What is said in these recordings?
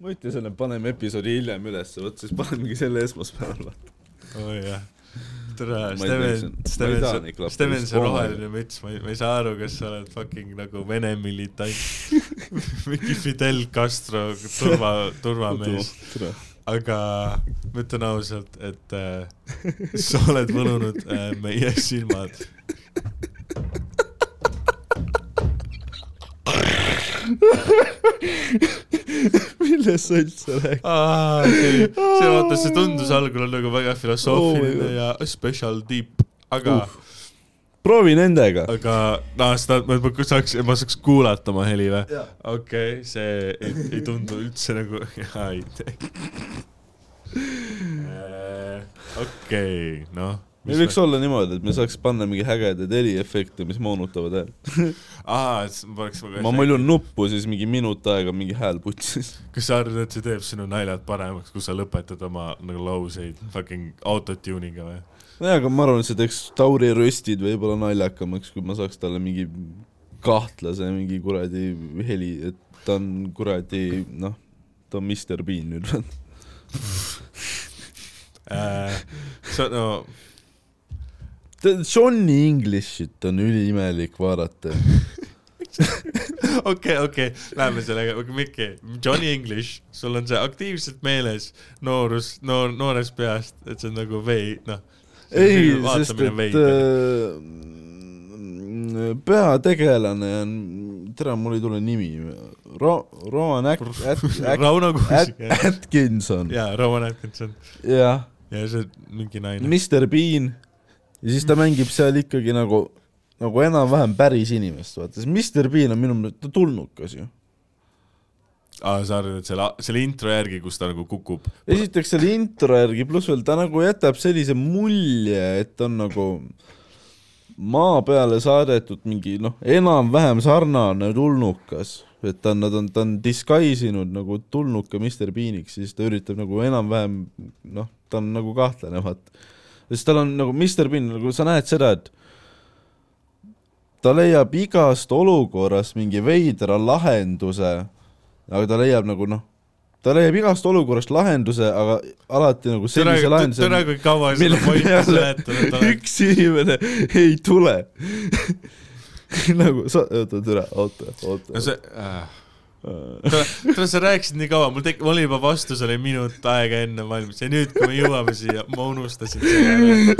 ma ütlesin, et paneme episoodi hiljem ülesse, vot siis panemegi selle esmaspäeval, vaata. oi jah. tere, Steven Steven Steven, see roheline müts, ma ei, ma ei saa aru, kas sa oled fucking nagu Vene militant, mingi Fidel Castro turva, turvamees, aga ma ütlen ausalt, et äh, sa oled võlunud äh, meie silmad. millest sa üldse räägid? see, see vaata, see tundus algul nagu väga filosoofiline Oh, ja special deep, aga Uh. proovi nendega. aga noh, seda, ma saaks, ma saaks kuulata oma heli või? Okei okay,, see ei, ei tundu üldse nagu, ei tee. okei, noh. Meil võiks olla niimoodi, et me saaks panna mingi ägedaid heliefekte, mis moonutavad häält. aa, et ma poleks väga ma mõljun nuppu, siis mingi minut aega mingi hääl putsis. kas sa arvad, et see teeb sinu naljad paremaks, kui sa lõpetad oma nagu lauseid fucking autotune'iga või? nojah, aga ma arvan, et see teeks Tauri röstid võib-olla naljakamaks, kui ma saaks talle mingi kahtlase mingi kuradi heli, et ta on kuradi noh, ta on Mr Bean nüüd. Äh, sa, no Johnny Englishit on üliimelik vaadata. okei, okei, läheme sellega, Mikki, Johnny English, sul on see aktiivselt meeles noorus, noor, noorest peast, et see on nagu vei-, noh. ei, sest et äh, peategelane on, tere, mul ei tule nimi, Ro-, At-, Rauno At- Kuusik, Atkinson, jaa, Rowan Atkinson jah, ja see mingi naine. Mr Bean ja siis ta mängib seal ikkagi nagu, nagu enam-vähem päris inimest, vaata, sest Mr Bean on minu meelest, ta tulnukas ju. aa, sa arvad, et selle, selle intro järgi, kus ta nagu kukub. esiteks selle intro järgi, pluss veel ta nagu jätab sellise mulje, et on nagu maa peale saadetud mingi noh, enam-vähem sarnane tulnukas, et ta on, nad on, ta on disguise inud nagu tulnuka Mr Beaniks, siis ta üritab nagu enam-vähem noh, ta on nagu kahtlane, vaata. Sest tal on nagu Mr Bean, nagu sa näed seda, et ta leiab igast olukorrast mingi veidra lahenduse, aga ta leiab nagu noh, ta leiab igast olukorrast lahenduse, aga alati nagu sellise lahenduse tere, kui kaua seda pointi oled. üks inimene ei tule. nagu sa, oota, türa, oota, oota no. see äh,, tere, sa rääkisid nii kaua, mul tek-, mul oli juba vastus oli minut aega enne valmis ja nüüd, kui me jõuame siia, ma unustasin selle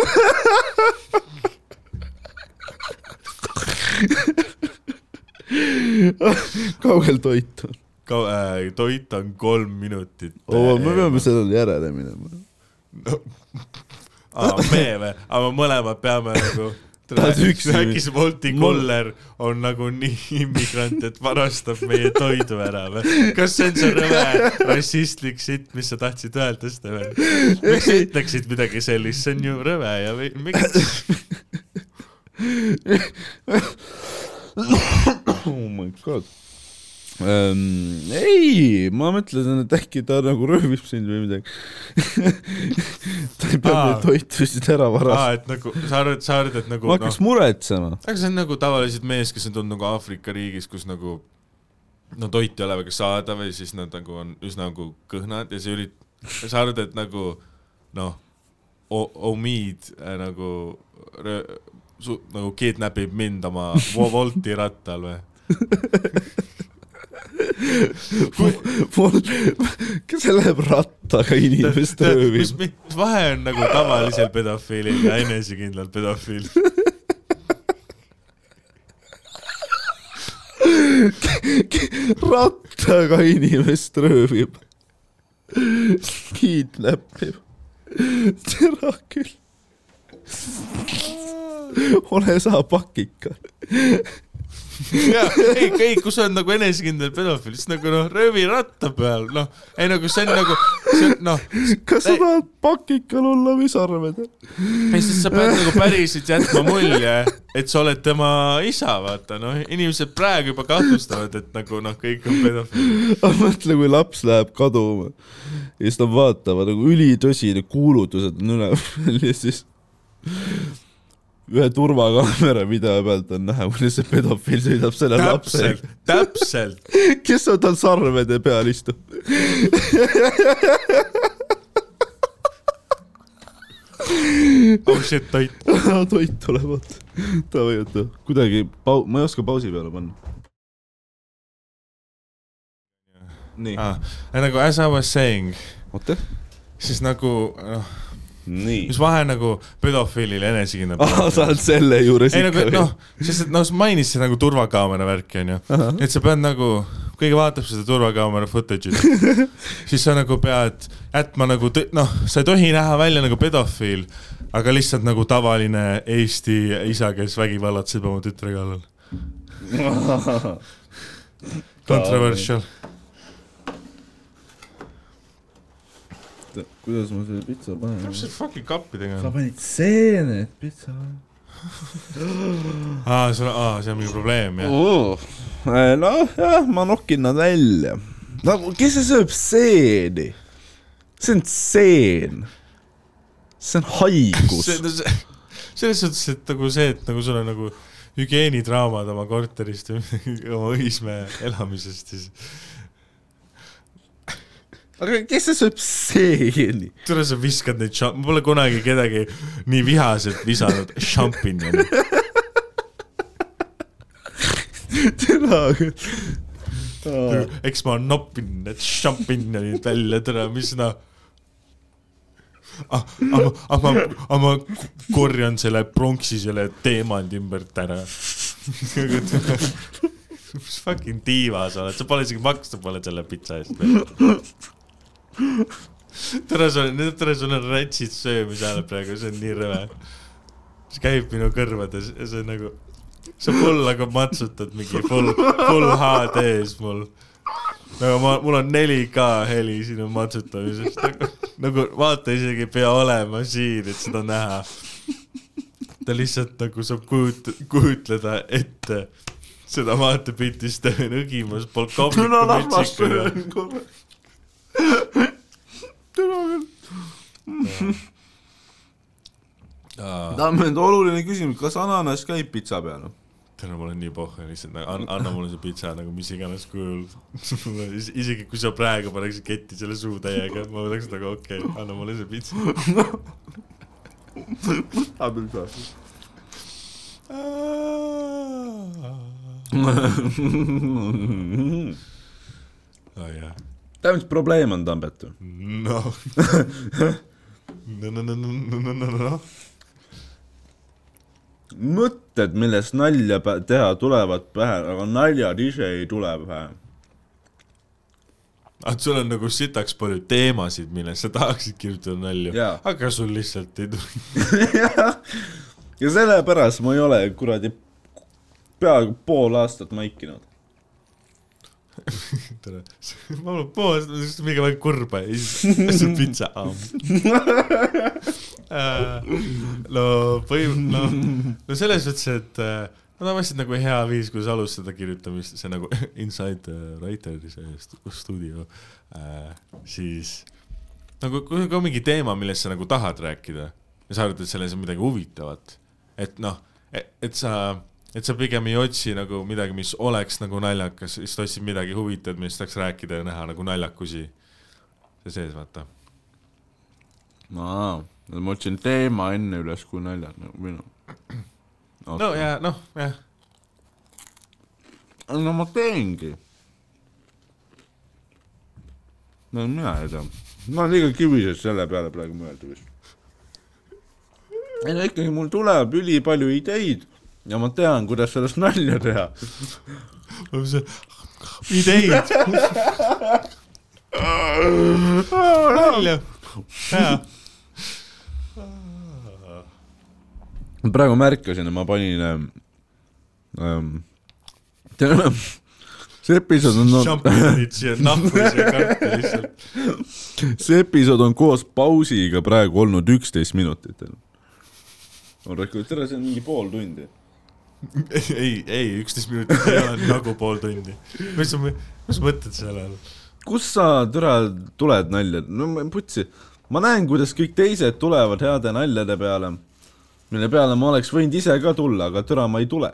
kaugel toit on? Kau- äh, toit on kolm minutit. oo, me peame sellele järele minema. aa, me või? aga mõlemad peame nagu Bolti Mul- koller on nagu nii immigrant, et varastab meie toidu ära või? kas see on see rõve rassistlik sitt, mis sa tahtsid öelda, Steven? miks sa ütleksid midagi sellist, see on ju rõve ja või- miks? oh my god ähm,. ei, ma mõtlesin, et äkki ta nagu röövib sind või midagi. ta ei pea meie toitu siis ära varastama. et nagu sa arvad, sa arvad, et nagu ma hakkaks muretsema. aga see on nagu tavaliselt mees, kes on tulnud nagu Aafrika riigis, kus nagu no toit ei ole väga saadav ja siis nad nagu on üsna nagu kõhnad ja sa ürit-, sa arvad, et nagu noh, omiid äh, nagu rö- su-, nagu kidnapib mind oma Wo- Wolti rattal või? mul, kas see läheb rattaga inimest mis, röövima? mis vahe on nagu tavalisel pedofiilil ja enesekindlal pedofiil? rattaga inimest röövib. kidnappib. tere küll. ole sa pakika. ei, ei, kui sa oled nagu enesekindel pedofiil, siis nagu noh, röövi ratta peal, noh, ei nagu see on nagu, see on noh, kas sa tahad pakikal olla või sarvedel? ei sest sa pead nagu päriselt jätma mulje, et sa oled tema isa, vaata noh, inimesed praegu juba kahtlustavad, et nagu noh, kõik on pedofiilid. aga mõtle, kui laps läheb kaduma ja siis nad vaatavad nagu ülitõsine kuulutused on üleval ja siis ühe turvakaamera video pealt on näha, kuidas see pedofiil sõidab selle lapse täpselt, täpselt. kes on tal sarvede peal istub. oh shit, toit. toit tuleb, oota. davai, oota, kuidagi pau-, ma ei oska pausi peale panna. nii, Ah, nagu as I was saying, oota. siis nagu noh, nii. Mis. vahe nagu pedofiilil ja aa, enesekindlal sa oled selle juures ei nagu ikka noh, sest et noh, sa mainisid nagu turvakaamera värki onju, et sa pead nagu, keegi vaatab seda turvakaamera footage'it, siis sa nagu pead jätma nagu noh, sa ei tohi näha välja nagu pedofiil, aga lihtsalt nagu tavaline Eesti isa, kes vägivallatseb oma tütre kallal. Controversial. kuidas ma selle pitsa panen? mis see fucking kappidega sa on? panid seened pitsa aa, sul, aa, see on mingi probleem jah? oh.. noh, jah, ma nokin nad välja. nagu, kes see sööb seeni? see on seen. see on haigus. see, selles suhtes, et nagu see, et nagu sul on nagu hügieenidraamad oma korterist või oma Õismäe elamisest, siis aga kes see sööb seeni? tule sa viskad neid šam-, ma pole kunagi kedagi nii vihaselt visanud šampinjoni. tere, aga. eks ma noppin need šampinjonid välja, tere, mis noh. ah, ah, ma- ah, ma, ah, ma korjan selle pronksi selle teemandi ümbert ära. mis fucking diiva sa oled, sa pole isegi maksnud pole selle pitsa eest veel. tere, sul tere, sul on rätsid söömise ajal praegu, see on nii rõve. see käib minu kõrvades ja see on nagu, sa full nagu matsutad mingi full, full HD-s mul. nagu ma, mul on 4K heli sinu matsutamisest, nagu, nagu vaata isegi ei pea olema siin, et seda näha. ta lihtsalt nagu saab kujut-, kujutleda ette seda vaatepilti, siis ta on õgimas polkovniku las ma tere küll. Tamme, oluline küsimus, kas ananass käib pitsa peal? täna mul on nii pohhu lihtsalt, anna, anna mulle see pitsa nagu mis iganes kujul. isegi kui sa praegu paneksid ketti selle suutäiega, ma oleks nagu okei okay,, anna mulle see pitsa. abil ka. oh jah, mis probleem on, Tambet? noh. no, no, no, no, no, no, no, mõtted, millest nalja teha, tulevad pähe, aga naljad ise ei tule pähe. ah, sul on nagu sitaks palju teemasid, millest sa tahaksid kirjutada nalju aga sul lihtsalt ei tule. ja sellepärast ma ei ole kuradi peaaegu pool aastat maikinud. Tere, ma olen pool, mingi väga kurb ja siis see pitsa. no põhi-, no, no selles mõttes, et äh, no tavaliselt nagu hea viis, kuidas alustada kirjutamist, see nagu Inside Writeri see stu- stuudio äh,, siis nagu kui on mingi teema, millest sa nagu tahad rääkida ja sa arvad, et selles on midagi huvitavat, et noh, et sa et sa pigem ei otsi nagu midagi, mis oleks nagu naljakas, siis sa otsid midagi huvitavat, millest tahaks rääkida ja näha nagu naljakusi. see sees, vaata. aa, ma otsin teema enne üles kui naljad nagu või noh. no ja noh, jah, no ma teengi. no mina ei tea, ma olen liiga kivises selle peale praegu mõelda vist. ei no ikkagi mul tuleb ülipalju ideid ja ma tean, kuidas sellest nalja teha. ideid. nalja, hea. praegu märkasin, et ma panin ähm, ähm, tead, see episood on no,, see episood on koos pausiga praegu olnud üksteist minutit. on rekord, tere, see on mingi pool tundi. ei, ei, üksteist minutit ei ole nagu pool tundi. mis sa, mis sa mõtled selle all? kus sa, tere, tuled nalja, no ma putsi, ma näen, kuidas kõik teised tulevad heade naljade peale mille peale ma oleks võinud ise ka tulla, aga türa ma ei tule.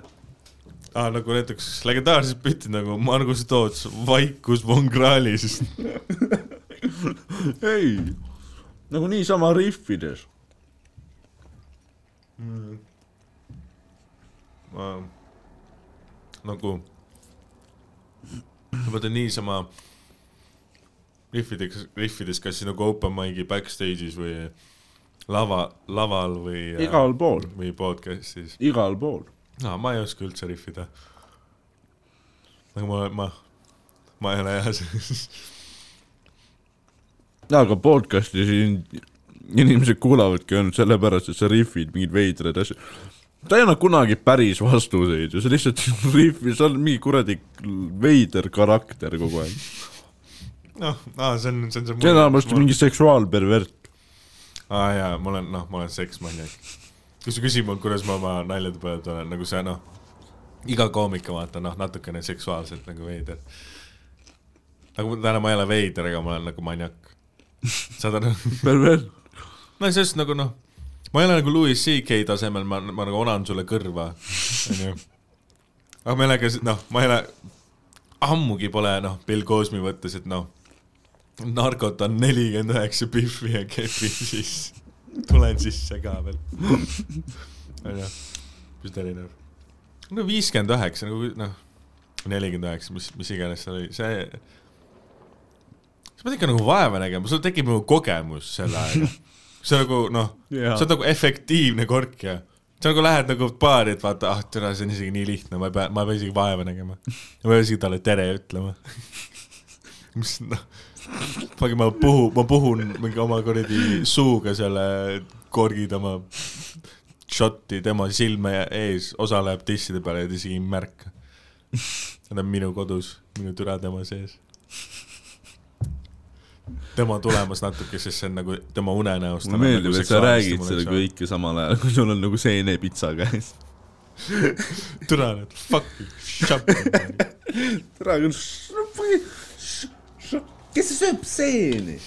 ah,. nagu näiteks legendaarsed bitid nagu Margus Toots, Vaikus Von Krahlis. ei, nagu niisama rihvides. Ma nagu, mõtlen niisama rihvides, rihvides kas nagu open mic'i backstage'is või lava, laval või igal pool, või podcast'is. igal pool. no ma ei oska üldse rihvida. nagu ma, ma, ma ei ole hea selles. jaa, aga podcast'i siin inimesed kuulavadki ainult sellepärast, et sa rihvid mingeid veidraid asju. Ta ei anna kunagi päris vastuseid ju, sa lihtsalt rihvid, sa oled mingi kuradi veider karakter kogu aeg. noh, aa, see on, see on see. see on vähemasti mingi seksuaalpervert. aa jaa, ma olen, noh, ma olen seksmaniak. kui sa küsid mult, kuidas ma oma naljade peale tulen, nagu see noh, iga koomik on vaata noh, natukene seksuaalselt nagu veider. nagu täna ma ei ole veider, aga ma olen nagu maniak. saad aru? pervert. no sest nagu noh, ma ei ole nagu Louis CK tasemel, ma, ma nagu onan sulle kõrva, onju. aga ma ei ole ka, noh, ma ei ole, ammugi pole noh, Bill Cosby mõttes, et noh, narkotan nelikümmend üheksa Biffi ja kepi, siis tulen sisse ka veel. onju, pisut erinev. no viiskümmend üheksa nagu noh, nelikümmend üheksa, mis, mis iganes seal oli, see sa pead ikka nagu vaeva nägema, sul tekib nagu kogemus selle ajaga. See nagu noh, see on nagu efektiivne korkija. sa nagu lähed nagu baari, et vaata, ah tere, see on isegi nii lihtne, ma ei pea, ma ei pea isegi vaeva nägema. ma ei pea isegi talle tere ütlema. mis noh, fucking ma puhu, ma puhun mingi oma kuradi suuga selle, korgid oma šotti tema silme ees, osa läheb tisside peale ja ta isegi ei märka. Nad on minu kodus, minu türa tema sees tema tulemas natuke, sest see on nagu tema unenäost. mulle meeldib, et sa räägid seda. kõike samal ajal, kui sul on nagu seenepitsa käes. türa nüüd, fuck you, tere küll, kes sööb seeni?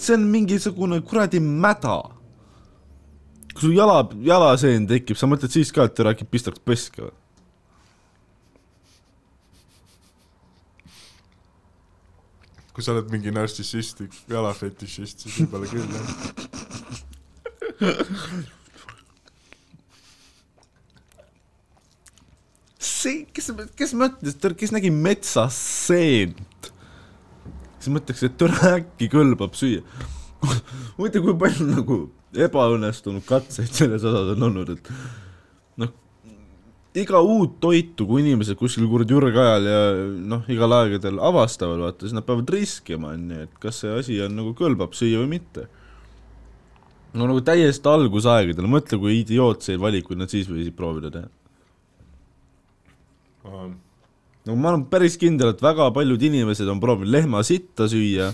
see on mingisugune kuradi mäda. kui sul jala, jalaseen tekib, sa mõtled siis ka, et äkki pistaks peske või? Kui sa oled mingi narcissistlik jalafetišist, siis võib-olla küll jah. see, kes, kes mõtles, kes nägi metsas seent, siis mõtleks, et tore äkki kõlbab süüa. huvitav, kui palju nagu ebaõnnestunud katseid selles osas on olnud, et noh, iga uut toitu, kui inimesed kuskil kuradi ürgajal ja noh, igal aegadel avastavad, vaata, siis nad peavad riskima, onju, et kas see asi on nagu kõlbab süüa või mitte. no nagu täiesti algusaegadel, mõtle, kui idiootseid valikuid nad siis võisid proovida teha. no ma olen päris kindel, et väga paljud inimesed on proovinud lehma sitta süüa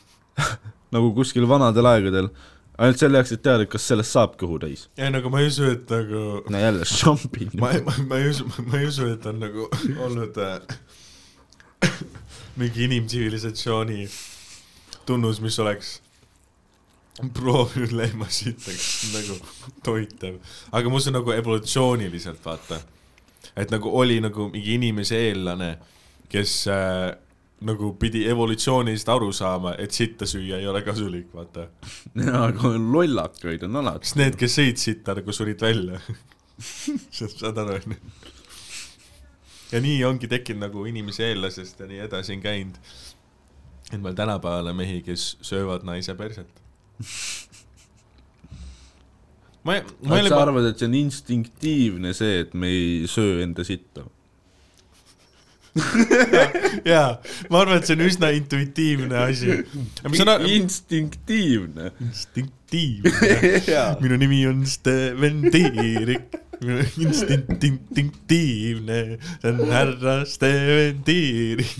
nagu kuskil vanadel aegadel, ainult selle jaoks, et teada, kas sellest saab kõhu täis. ei, nagu ma ei usu, et nagu no jälle šampi. ma ma, ma ei usu, ma ei usu, et on nagu olnud äh, mingi inimtsivilisatsiooni tunnus, mis oleks proovinud lehmasid nagu toitev, aga ma usun nagu evolutsiooniliselt vaata, et nagu oli nagu mingi inimese eellane, kes äh, nagu pidi evolutsiooniliselt aru saama, et sitta süüa ei ole kasulik, vaata. jaa, aga lollakaid on alati. sest need, kes sõid sitta, nagu surid välja. saad aru, onju? ja nii ongi tekkinud nagu inimese eellasest ja nii edasi on käinud. et meil tänapäeval on mehi, kes söövad naise perset. ma ei, ma ei sa ole, arvad, et see on instinktiivne see, et me ei söö enda sitta? jaa, ma arvan, et see on üsna intuitiivne asi. on instinktiivne. instinktiivne? minu nimi on Steven Tiirik, instinktiivne, see on härra Steven Tiirik.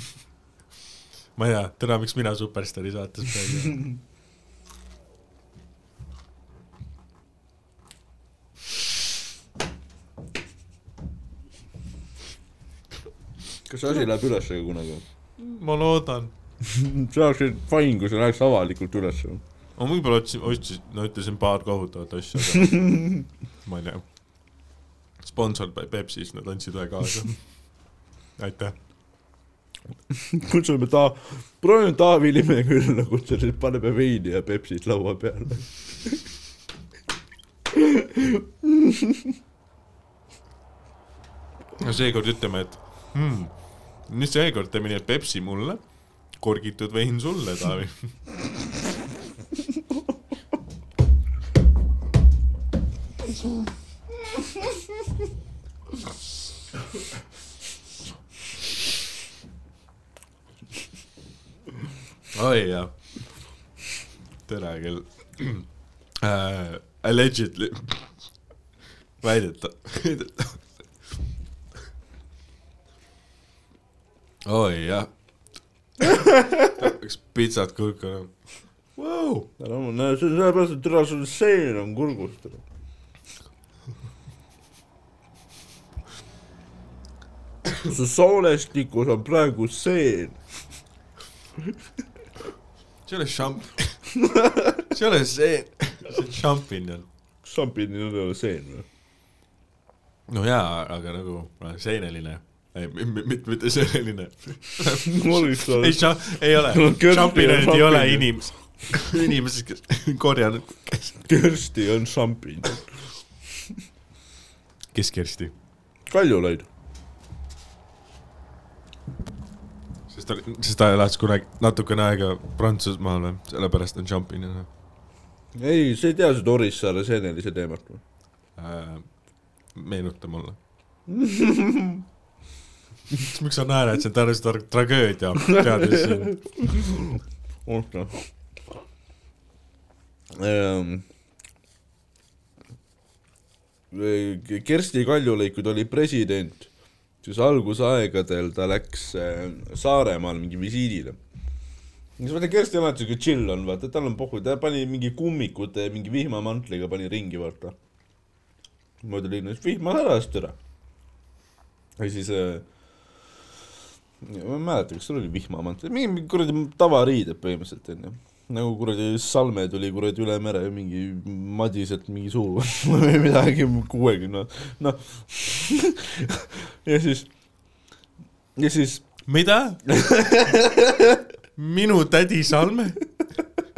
ma ei tea, täna miks mina Superstaari saates praegu. kas see asi läheb üles ka kunagi? ma loodan. see oleks fine, kui see läheks avalikult üles. ma võib-olla otsin, ostsin, no ütlesin paar kohutavat asja, aga ma ei tea. sponsor by Pepsis, nad andsid ühe kaasa. aitäh. kutsume ta-, proovime Taavi Lime külla kutsuda, siis paneme veini ja Pepsit laua peale. no seekord ütleme, et hmm, nüüd seekord teeme nii, et Pepsi mulle, korgitud vein sulle, Taavi. oi jah, tere küll äh,. Allegedly, väideta, väideta. Oi jah, üks pitsat kurku enam wow.. ära ma näe, see on sellepärast, et türa sul seen on kurgus. su soolestikus on praegu seen. see ei ole šamp-, see ei ole see, see on šampinjon. šampinjonil ei ole seen või? no jaa, aga nagu seeneline, ei, mitte, mitte seeneline. ei, ei ole šampinjonid ei ole šampinjon. inimesed, kes korjanud, Kersti on šampinjon. kes Kersti? Kaljulaid. sest ta, sest ta elas kunagi natukene aega Prantsusmaal või, sellepärast on šampinjon ei, sa ei tea seda Orissaare seenelise teemat või? äh,. meenuta mulle. miks sa naerad, see on tõenäoliselt tra- tragöödia, teades sind. oota ähm,. Kersti Kaljulaid, kui ta oli president, siis algusaegadel ta läks äh, Saaremaal mingi visiidile. siis vaata Kersti alati siuke chill on, vaata tal on pohhu, ta pani mingi kummikute, mingi vihmamantliga pani ringi, vaata. mööda linna, siis vihma äras türa. ja siis äh, ma ei mäleta, kas sul oli vihmamantel, mingi kuradi tavariided põhimõtteliselt onju. nagu kuradi Salme tuli kuradi üle mere mingi Madiselt mingi suu või midagi kuuekümne, noh. ja siis, ja siis mida? minu tädi Salme?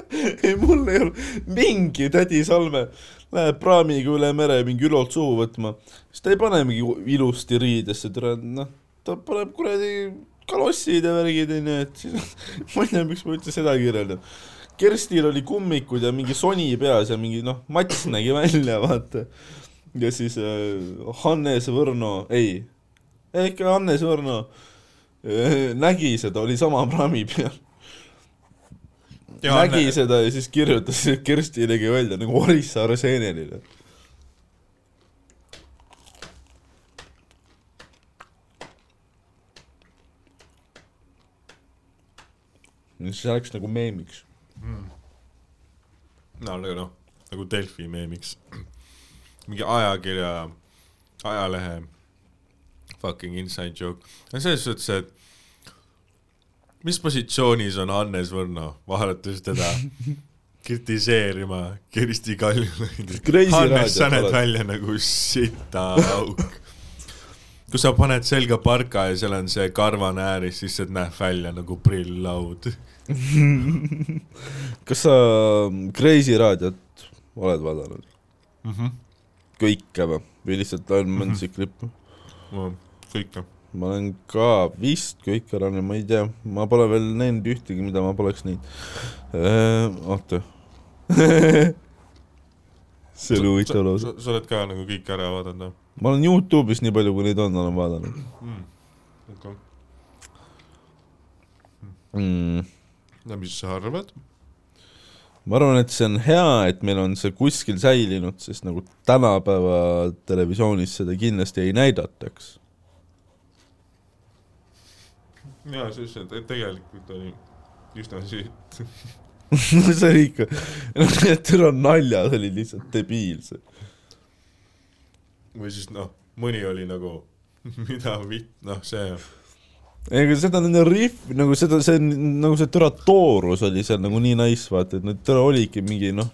ei, mul ei ole, mingi tädi Salme läheb praamiga üle mere mingi Ülolt suhu võtma, siis ta ei pane mingi ilusti riidesse, tere, noh, ta paneb kuradi kalossid ja värgid onju, et siis ma ei tea, miks ma üldse seda kirjeldan. Kerstil oli kummikud ja mingi soni peas ja mingi noh, mats nägi välja, vaata. ja siis äh, Hannes Võrno, ei, ikka Hannes Võrno äh, nägi seda, oli sama praami peal nägi seda ja siis kirjutas, Kersti nägi välja nagu Orissaare seenelile. See läks nagu meemiks. no aga noh, nagu Delfi meemiks. mingi ajakirja, ajalehe fucking inside joke. no selles suhtes, et mis positsioonis on Hannes Võrno, vaadates teda kritiseerima Kersti Kaljulaidi. Hannes, sa näed välja nagu sita auk. Kui sa paned selga parka ja seal on see karvane ääris, siis see näeb välja nagu prilllaud. kas sa Kreisi raadiot oled vaadanud? Mhm. kõike või? või lihtsalt on mõndasid klippe? kõik noh. ma olen ka vist kõik ära näinud, ma ei tea, ma pole veel näinud ühtegi, mida ma poleks näinud. oota. see oli huvitav lause. sa oled ka nagu kõik ära vaadanud ma olen Youtube'is nii palju, kui neid on, olen vaadanud mm.? Okay. mm.. no mis sa arvad? ma arvan, et see on hea, et meil on see kuskil säilinud, sest nagu tänapäeva televisioonis seda kindlasti ei näidataks. jaa, sest see tegelikult oli üsna süüt. see oli ikka, need türa naljad olid lihtsalt debiilsed. Või siis noh, mõni oli nagu, mida vitt, noh see ega seda nende riff, nagu seda, see nagu see türa toorus oli seal nagu nii nice, vaata, et need türa olidki mingi noh,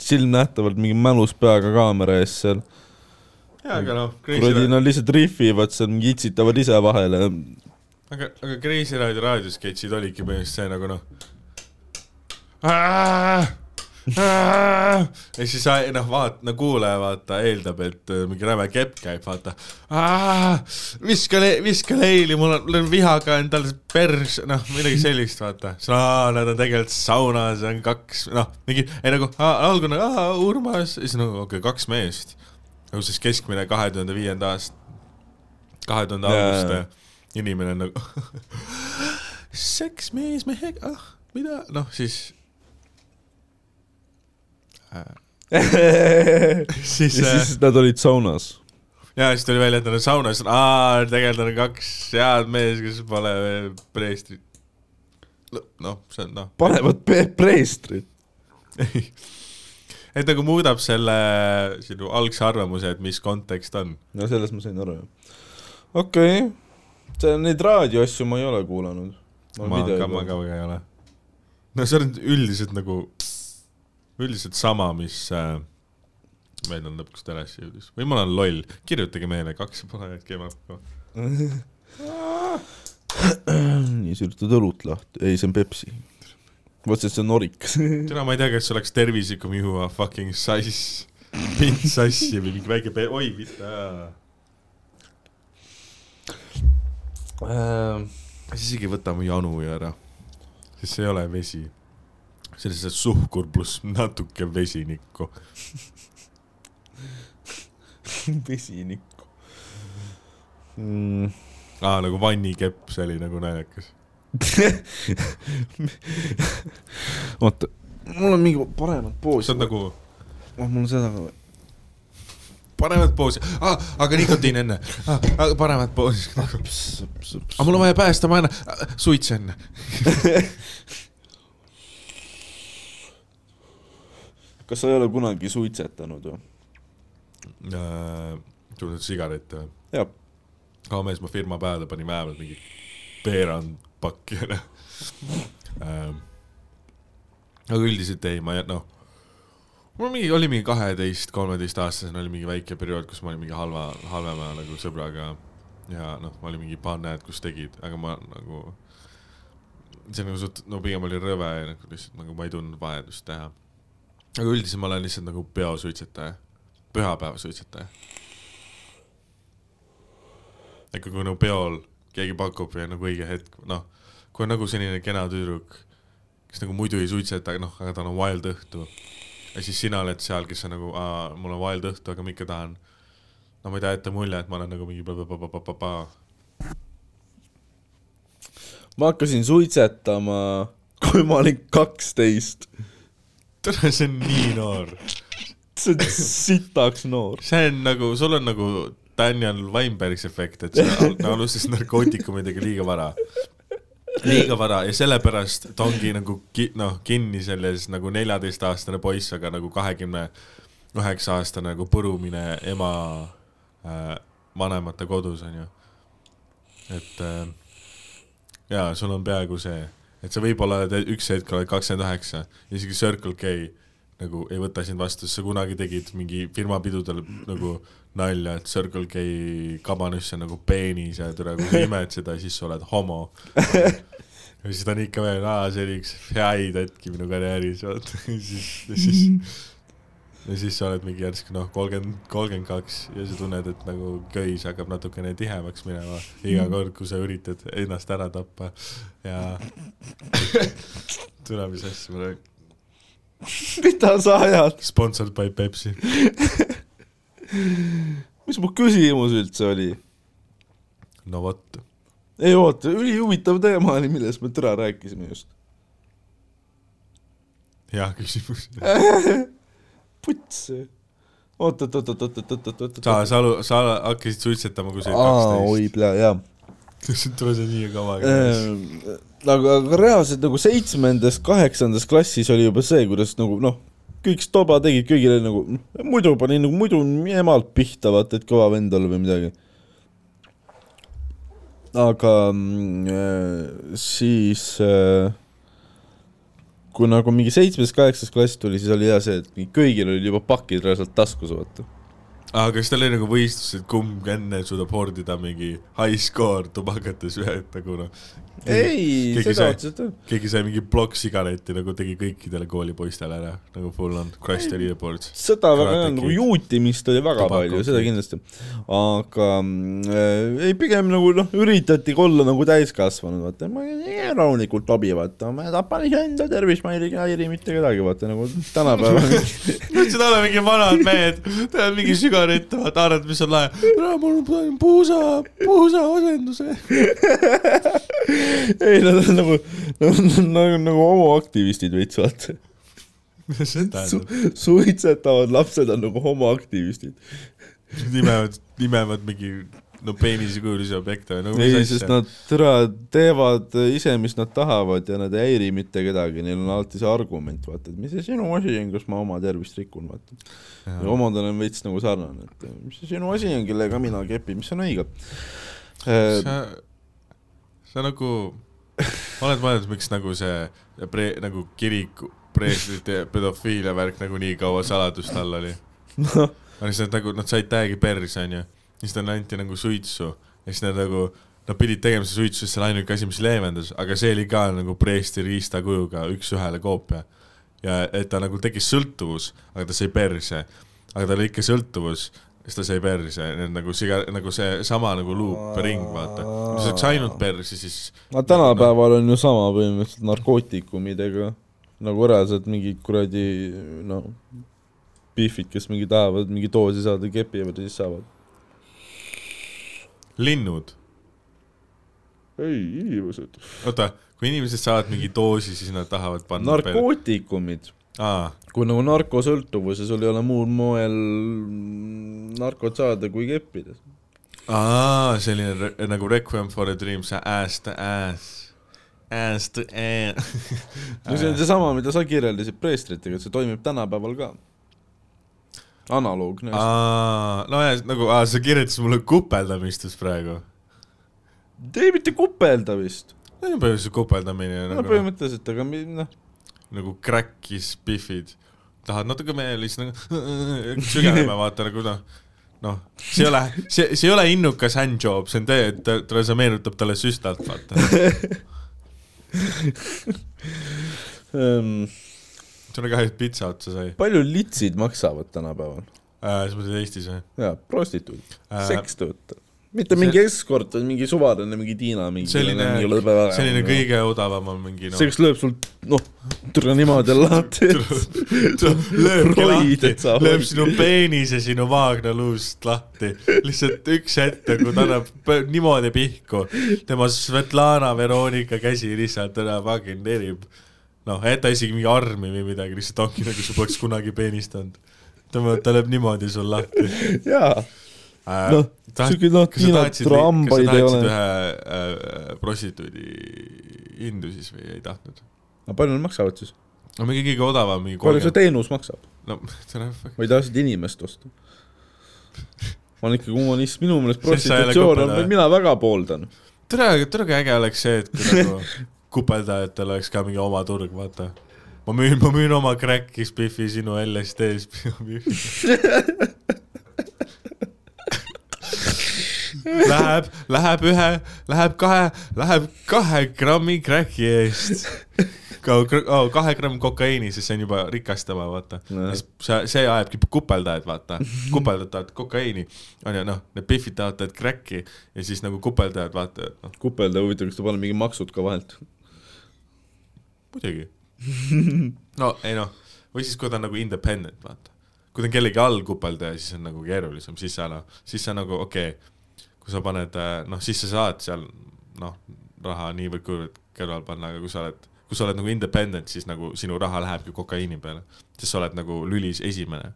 silmnähtavalt mingi mälus peaga kaamera ees seal. jaa, aga noh, kuradi nad lihtsalt rihvivad seal, mingi itsitavad ise vahele. aga, aga Crazy Ride raadiosketšid olidki põhimõtteliselt see nagu noh. Ja siis noh, vaat-, no kuulaja vaata eeldab, et äh, mingi räme kepp käib, vaata. viska, viska leili, mul on, mul on vihaga endal pers, noh, midagi sellist, vaata. siis aa, nad on tegelikult saunas, on kaks, noh, mingi, ei nagu algul nagu aa, Urmas, siis nagu okei okay,, kaks meest. nagu siis keskmine kahe tuhande viienda aasta, kahe tuhande alguste inimene on nagu seks mees mehega, ah, mida, noh siis siis äh, siis nad olid saunas. ja siis tuli välja, et nad on saunas, aa, tegelikult on kaks head meest, kes pole veel preestrid. noh, see on noh, panevad preestrit. et nagu muudab selle sinu algse arvamuse, et mis kontekst on. no sellest ma sain aru, jah. okei okay., neid raadioasju ma ei ole kuulanud. ma ka, ma ka väga ei ole. no see on üldiselt nagu, üldiselt sama, mis äh, meil on lõpuks telesse jõudis või ma olen loll, kirjutage meile kaks ja pool hetke ma nii, sa üritad õlut lahti, ei, see on Pepsi. mõtlesin, et see on Orikas. täna ma ei tea, kas oleks tervislikum juua fucking sass, pint sassi või mingi väike pe-, oi mitte. siis isegi võta mu janu ju ära, sest see ei ole vesi. See on lihtsalt suhkur pluss natuke vesinikku. vesinikku mm.. aa, nagu vannikepp, see oli nagu naljakas. oota, mul on mingi paremat poosi see on. nagu oh, mul on seda ka või? paremat poosi ah,, aga nikotiin enne ah,, ah, paremat poosi. aga mul on vaja päästa, ma annan ah, suits enne. kas sa ei ole kunagi suitsetanud või? tuled sigarette või? jah, aga mees, ma firma peale panin vähemalt mingi veerand pakki onju ähm,. aga üldiselt ei, ma noh, mul mingi, oli mingi kaheteist, kolmeteist aastasena oli mingi väike periood, kus ma olin mingi halva, halvema nagu sõbraga ja noh, oli mingi paar näed, kus tegid, aga ma nagu see nagu suht, no pigem oli rõve ja nagu lihtsalt nagu ma ei tundnud vajadust teha. Aga üldiselt ma olen lihtsalt nagu peosuitsetaja, pühapäevasuitsetaja. ikka kui nagu peol keegi pakub ja nagu õige hetk, noh, kui on nagu selline kena tüdruk, kes nagu muidu ei suitseta, noh, aga tal on wild õhtu. ja siis sina oled seal, kes on nagu, mul on wild õhtu, aga ma ikka tahan, no ma ei taha jätta mulje, et ma olen nagu mingi pa-pa-pa-pa-pa-pa. ma hakkasin suitsetama, kui ma olin kaksteist. tere, see on nii noor. see on sitaks noor. see on nagu, sul on nagu Daniel Weinberg's efekt, et sa al- alustasid narkootikumidega liiga vara. liiga vara ja sellepärast ta ongi nagu ki, noh, kinni selles nagu neljateistaastane poiss, aga nagu kahekümne üheksa aastane nagu põrumine ema äh, vanemate kodus onju. et äh, jaa, sul on peaaegu see, et sa võib-olla oled üks hetk oled kakskümmend üheksa, isegi Circle K nagu ei võta sind vastu, sa kunagi tegid mingi firmapidudel nagu nalja, et Circle K kabanüss on nagu peenis ja tule, kui sa imed seda, siis sa oled homo. ja siis ta on ikka veel, aa, see oli üks häid hetki minu karjääris, vaata, siis, siis ja siis sa oled mingi järsku noh, kolmkümmend, kolmkümmend kaks ja sa tunned, et nagu köis hakkab natukene tihemaks minema iga kord, kui sa üritad ennast ära tappa ja tule, mis asja ma räägin. mida sa ajad? Sponsored by Pepsi. mis mu küsimus üldse oli? no vot, ei oota, ülihuvitav teema oli, millest me täna rääkisime just. hea küsimus. puts. oot, oot, oot, oot, oot, oot, oot, oot, oot. sa, sa, sa hakkasid suitsetama, kui sa olid aa, oi kaksteist. pea, jaa. tule see nii kaua. Ehm, aga, aga reaalselt nagu seitsmendas, kaheksandas klassis oli juba see, kuidas nagu noh, kõik Stoba tegid, kõigile nagu, muidu pani nagu muidu emalt pihta, vaata, et kõva vend olla või midagi. aga siis äh, kui nagu mingi seitsmes-kaheksas klass tuli, siis oli hea see, et kõigil olid juba pakid reaalselt taskus, vaata. Aga kas tal oli nagu võistlus, et kumb enne suudab hordida mingi high score tubakates ühe, nagu noh, ei, seda otseselt ei. keegi sai mingi plokk sigaretti nagu tegi kõikidele koolipoistele ära, nagu full on crush the leaderboards. seda väga nagu juutimist oli väga Tobacco palju, seda kindlasti. aga äh, ei, pigem nagu noh, üritati olla nagu täiskasvanud, vaata, ma ei rahulikult abi, vaata, ma tapan iseenda tervist, ma ei häiri mitte kedagi, vaata nagu tänapäeval. Mõtlesin, et ole mingi vanad mehed, teevad mingi sigarette, vaata, arvad, mis on lahe. mul on puusa, puusa asenduse. ei, nad on nagu, nagu, nagu homoaktivistid veits, vaata. mis see tähendab? suitsetavad lapsed on nagu homoaktivistid. nimevad, nimevad mingi no peenisekujulis objekte või ei, mis sest asja. nad türa teevad ise, mis nad tahavad ja nad ei häiri mitte kedagi, neil on alati see argument, vaata, et mis see sinu asi on, kas ma oma tervist rikun, vaata. ja omadel on veits nagu sarnane, et mis see sinu asi on, kellega mina kepin, mis on õige. sa, sa nagu, oled mõelnud, miks nagu see pre, nagu kiriku preestrite pedofiilia värk nagu nii kaua saladust all oli? noh, aga siis nad nagu, nad said täiegi perse, onju. Siis neile anti nagu suitsu ja siis nad nagu, nad pidid tegema seda suitsu, sest see oli ainuke asi, mis leevendas, aga see oli ka nagu preesti riistakujuga üks-ühele koopia. ja et ta nagu tekkis sõltuvus, aga ta sai perse. aga tal oli ikka sõltuvus, siis ta sai perse, need nagu siga-, nagu see sama nagu luup, ring, vaata. kui sa saaks ainult perse, siis aga tänapäeval on ju sama põhimõtteliselt narkootikumidega, nagu reaalselt mingid kuradi noh, pihvid, kes mingi tahavad mingi doosi saada, kepivad ja siis saavad. linnud. ei, inimesed. oota, kui inimesed saavad mingi doosi, siis nad tahavad panna narkootikumid, kui nagu narkosõltuvus ja sul ei ole muul moel narkot saada kui keppides. aa, selline re nagu Requiem for a Dream, see ass to ass, ass to ass. no see on seesama, mida sa kirjeldasid preestritega, et see toimib tänapäeval ka. Analoogne nojah, nagu, aa, sa kirjeldasid mulle kupeldamist just praegu. ei, mitte kupelda vist. see on põhimõtteliselt kupeldamine no nagu, põhimõtteliselt, aga noh, nagu crack'is pihvid. tahad natuke veel, siis nagu sügeleme, vaata nagu noh, noh, see ei ole, see, see ei ole innukas handjob, see on tee, et ta, talle, see meenutab talle süstalt, vaata. ähm, sul on kahju, et pitsa otsa sai. Palju litsid maksavad tänapäeval? äh,. sa mõtled Eestis või? Jaa, prostituut. Äh, sekstöötaja. mitte see- mingi eskort, vaid mingi suvaline, mingi Tiina, mingi selline, selline kõige odavam on mingi noh. See, kes lööb sul, noh, türa niimoodi lahti, lööbki Roid, lahti. et lööb sinu peenise sinu vaagnaluust lahti, lihtsalt üks hetk nagu ta annab niimoodi pihku, tema Svetlana Veronika käsi lihtsalt ära fucking nerib. noh, et ta isegi mingi armi või midagi, lihtsalt ongi nagu sa poleks kunagi peenist olnud. tema, ta lööb niimoodi sul lahti jaa, äh, Noh, siuke, noh, kas sa Tiina tahtsid, kas sa Trambaid ei ole. ühe äh, prostituudi hindu siis või ei tahtnud? aga palju nad maksavad siis? no mingi kõige odavam, mingi palju see teenus maksab? no tere, fuck. või tahtsid inimest osta? ma olen ikkagi humanist, minu meelest ei prostitutsioon on mina väga pooldan. tere, tere kui äge oleks see, et kui nagu kupeldajatel oleks ka mingi oma turg, vaata. ma müün, ma müün oma crack'i spiffi sinu LSD-s. Läheb, läheb ühe, läheb kahe, läheb kahe grammi crack'i eest. Oh, kahe gramm kokaiini, sest see on juba rikastama, vaata Nojah. see, see ajabki kupeldajad, vaata, kupeldajad tahavad kokaiini, onju, noh, need pihvid tahavad crack'i ja siis nagu kupeldajad, vaata, et noh, kupelda, huvitav, kas ta paneb mingi maksud ka vahelt? Muidugi. no ei noh, või siis kui ta on nagu independent, vaata. kui ta on kellegi all kupeldaja, siis on nagu keerulisem, siis sa noh, siis sa nagu okei okay,, kui sa paned, noh, siis sa saad seal noh, raha niivõrd-kuivõrd kõrval panna, aga kui sa oled, kui sa oled nagu independent, siis nagu sinu raha lähebki kokaiini peale, sest sa oled nagu lülis esimene.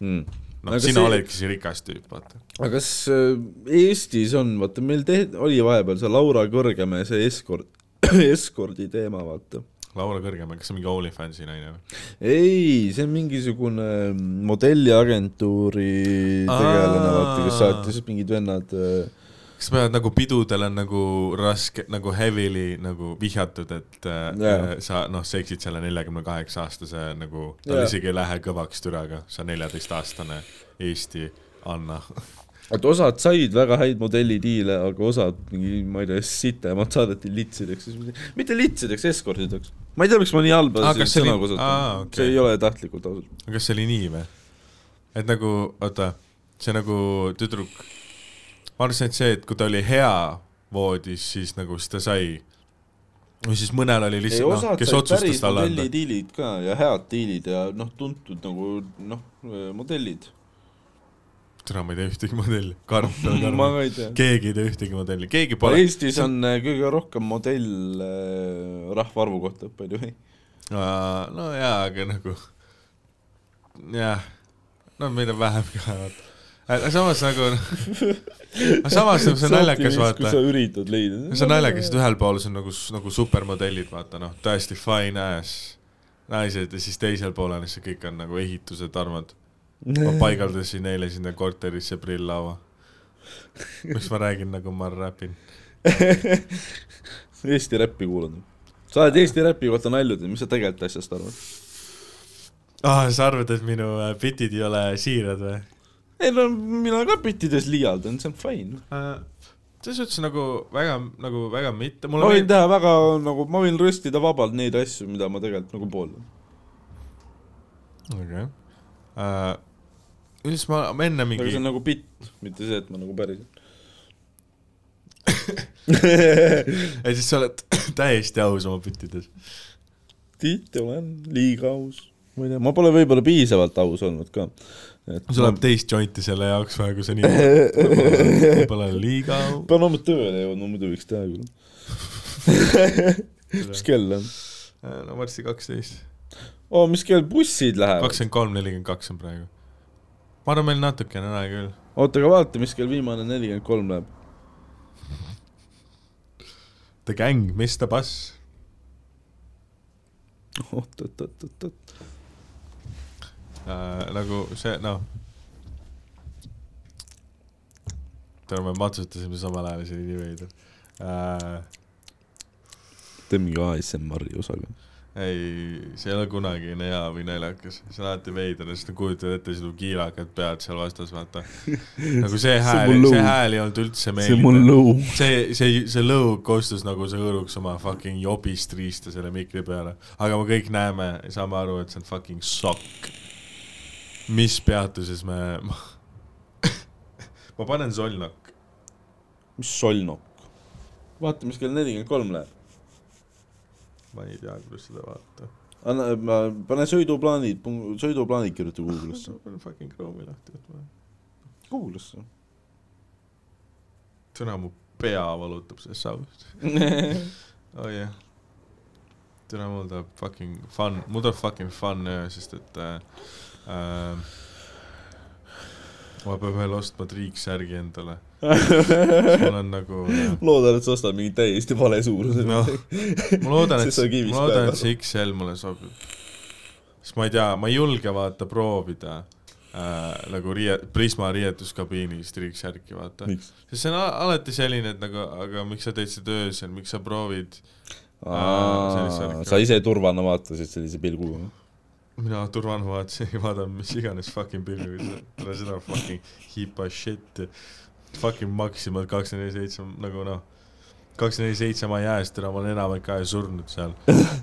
Mm. noh, sina see- oledki see rikas tüüp, vaata. aga kas äh, Eestis on, vaata meil te-, oli vahepeal see Laura Kõrgemäe see eskord, eskordi teema, vaata. Laura Kõrgemäe, kas see on mingi OnlyFansi naine või? ei, see on mingisugune modelliagentuuri tegelane, vaata, kes Aa. saatis mingid vennad äh, kas pead nagu pidudel on nagu raske nagu heavily nagu vihjatud, et yeah. sa noh, seksid selle neljakümne kaheksa aastase nagu, tal yeah. isegi ei lähe kõvaks türaga, sa neljateistaastane Eesti Anna. Et osad said väga häid modellidiile, aga osad mingi, ma ei tea, sitemad saadeti litsideks, mitte litsideks, eskortideks. ma ei tea, miks ma nii halba see sõna oli- kasutan aa, okei. see ei ole tahtlikult ausalt. kas see oli nii või? et nagu, oota, see nagu tüdruk, ma arvasin, et see, et kui ta oli hea voodis, siis nagu siis ta sai. või siis mõnel oli lihtsalt noh, kes otsustas talle anda. modellidiilid ka ja head diilid ja noh, tuntud nagu noh, modellid. Täna ma ei tea ühtegi modelli, karm, peale ma karm. ka ei tea. keegi ei tea ühtegi modelli, keegi pole. Eestis on äh, kõige rohkem modell äh, rahvaarvu kohta by the way. no jaa, aga nagu jah, no meil on vähem ka, aga samas nagu, aga samas nagu see on naljakas, vaata sa. üritad leida. see on naljakas, et ühel pool see on nagu, nagu supermodellid, vaata noh, täiesti fine ass naised ja siis teisel pool on see kõik on nagu ehitused, armad. Ma paigaldasin eile sinna korterisse prilllaua. miks ma räägin nagu ma räpin? Eesti räppi kuulanud. sa oled Eesti räpi kohta nalju teinud, mis sa tegelikult asjast arvad? aa, sa arvad, et minu äh, bitid ei ole siirad või? ei no mina ka bittides liialdan, see on fine. selles suhtes nagu väga, nagu väga mitte, ma võin meeldib, teha väga nagu, ma võin röstida vabalt neid asju, mida ma tegelikult nagu pooldan. okei. ja siis ma, ma enne aga see mingi on, nagu bitt, mitte see, et ma nagu päriselt. ja siis sa oled täiesti aus oma bittides. tihti olen liiga aus. ma ei tea, ma pole võib-olla piisavalt aus olnud ka. sul läheb teist jointi selle jaoks vaja, kui sa nii võib-olla liiga au- pean homme tööle jõudma, muidu võiks teha küll. mis kell on? no varsti kaksteist. oo, mis kell bussid lähevad? kakskümmend kolm, nelikümmend kaks on praegu. Ma arvan, meil natukene on aega küll. oota, aga vaata, mis kell viimane nelikümmend kolm läheb. The gang, Mr Bass. oot, oot, oot, oot, oot. äh, nagu see, noh. täna me matsutasime samal ajal, see oli nii veider äh,. teeme mingi ASMR-i osaga. ei, see ei ole kunagi hea või naljakas, see on alati veider, sest sa kujutad ette sinu kiilakad pead seal vastas, vaata. nagu see hääl lõu. see hääl ei olnud üldse see on meeldiv mul. lõu. see, see, see lõug kostus nagu sa hõõruks oma fucking jobist riista selle mikri peale. aga me kõik näeme ja saame aru, et see on fucking sokk. mis peatuses me, ma panen solnok. mis solnok? vaata, mis kell nelikümmend kolm läheb. Ma ei tea, kuidas seda vaadata. anna, pane sõiduplaanid, sõiduplaanid kirjuta Google'isse. panen fucking Chrome'i lahti võtma. Google'isse. täna mu pea valutab sellest saust. oh jah yeah.. täna mul tuleb fucking fun, mul tuleb fucking fun sest et äh, äh, ma pean veel ostma triiksärgi endale. mul on nagu äh, loodan, et sa ostad mingi täiesti vale suuruse. noh, ma loodan, et Siis ma loodan, et see XL mulle sobib. sest ma ei tea, ma ei julge vaata proovida äh, nagu riie-, Prisma riietuskabiinis triiksärki vaata. sest see on alati selline, et nagu, aga miks sa teed seda öösel, miks sa proovid sellist värki. sa ise turvana vaatasid sellise pilguga. Mina turvana vaatasin, vaatan mis iganes fucking pilvi, tule seda fucking hipa shit, fucking Maximal kakskümmend neli seitse nagu noh, kakskümmend neli seitse ma ei jää, sest täna ma olen enamik aega surnud seal,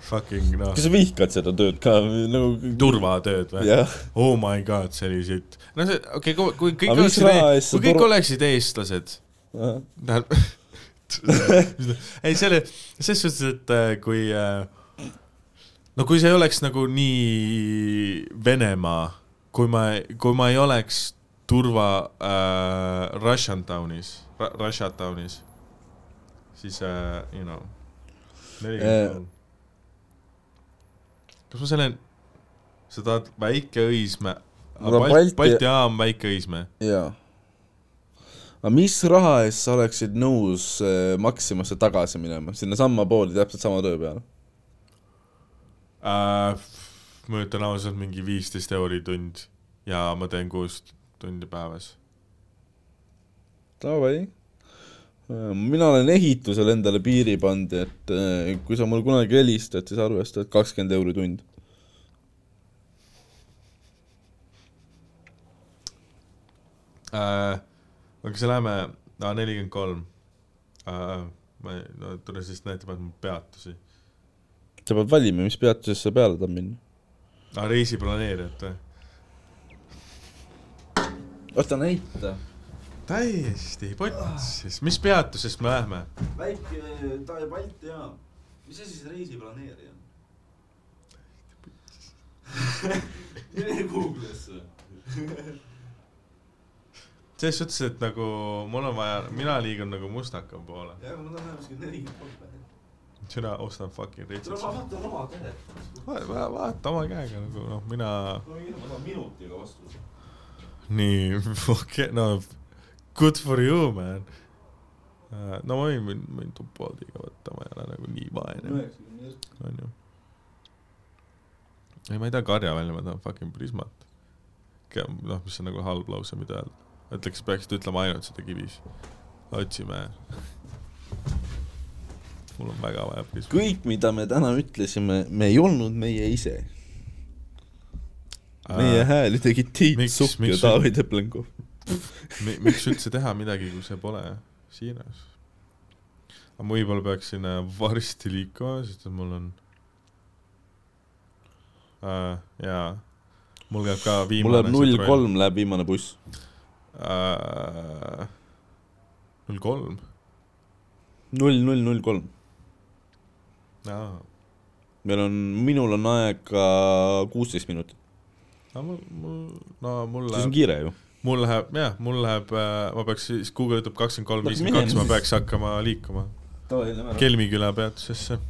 fucking noh kas, sa vihkad seda tööd ka nagu? turvatööd või? jah, oh my god, see oli sitt. no see, okei okay,, kui kõik oleksid sa kui kõik tur- oleksid eestlased, tähendab, ei selle, selles suhtes, et äh, kui äh, no kui see ei oleks nagu nii Venemaa, kui ma, kui ma ei oleks turva äh, Russian Townis, Russia Townis, siis äh, you know, nelikümmend kolm. kas ma selle, sa tahad Väike Õismäe, Mul on Balti, Balti- jaam Väike Õismäe, jaa. aga mis raha eest sa oleksid nõus äh, Maximasse tagasi minema, sinnasamma poodi täpselt sama töö peale? Äh, ma ütlen ausalt mingi viisteist euri tund ja ma teen kuus tundi päevas. Davai. mina olen ehitusel endale piiri pannud, et äh, kui sa mulle kunagi helistad, siis arvesta, et kakskümmend euri tund. äh,. aga kas läheme, nelikümmend kolm. ma no tule siis näitab ainult mu peatusi. Sa pead valima, mis peatusesse sa peale tahad minna. aa, reisiplaneerijat või? oota näita. täiesti potsis, mis peatusest me lähme? väike Balti jaam. mis asi see reisiplaneerija on? mine Google'isse. selles suhtes, et nagu mul on vaja, mina liigun nagu mustaka poole. jah, ma tahan näha kuskil nelikümmend kolm. Sina ostan fucking tule retsit ma. vaatan oma. Va- vaata oma käega nagu noh, mina ma saan minutiga vastuse. nii, okei, no good for you man. no ma võin, võin, võin Tupoldiga võtta, ma ei ole nagu nii vaene, onju. ei, ma ei taha karja välja, ma tahan fucking Prismat. noh, mis on nagu halb lause, mida öelda. ütleks, peaksid ütlema ainult seda kivis. otsime. Mul on väga vaja Prismat. kõik, mida me täna ütlesime, me ei olnud meie ise. meie hääli tegid Tiit Sukk ja Taavi Teplenkov. Mi- miks üldse teha midagi, kui see pole siiras? ma võib-olla peaksin äh, varsti liikuma, sest et mul on äh, jaa, mul käib ka mul viimane läheb null. kolm läheb viimane buss. null kolm, null, null, null kolm. Meil on, minul on aega kuusteist minutit, aga mul, mul, no mul siis on läheb, kiire ju. mul läheb, jah, mul läheb, ma peaks siis, Google ütleb kakskümmend kolm, viiskümmend kaks, ma peaks hakkama liikuma. Kelmiküla peatusesse.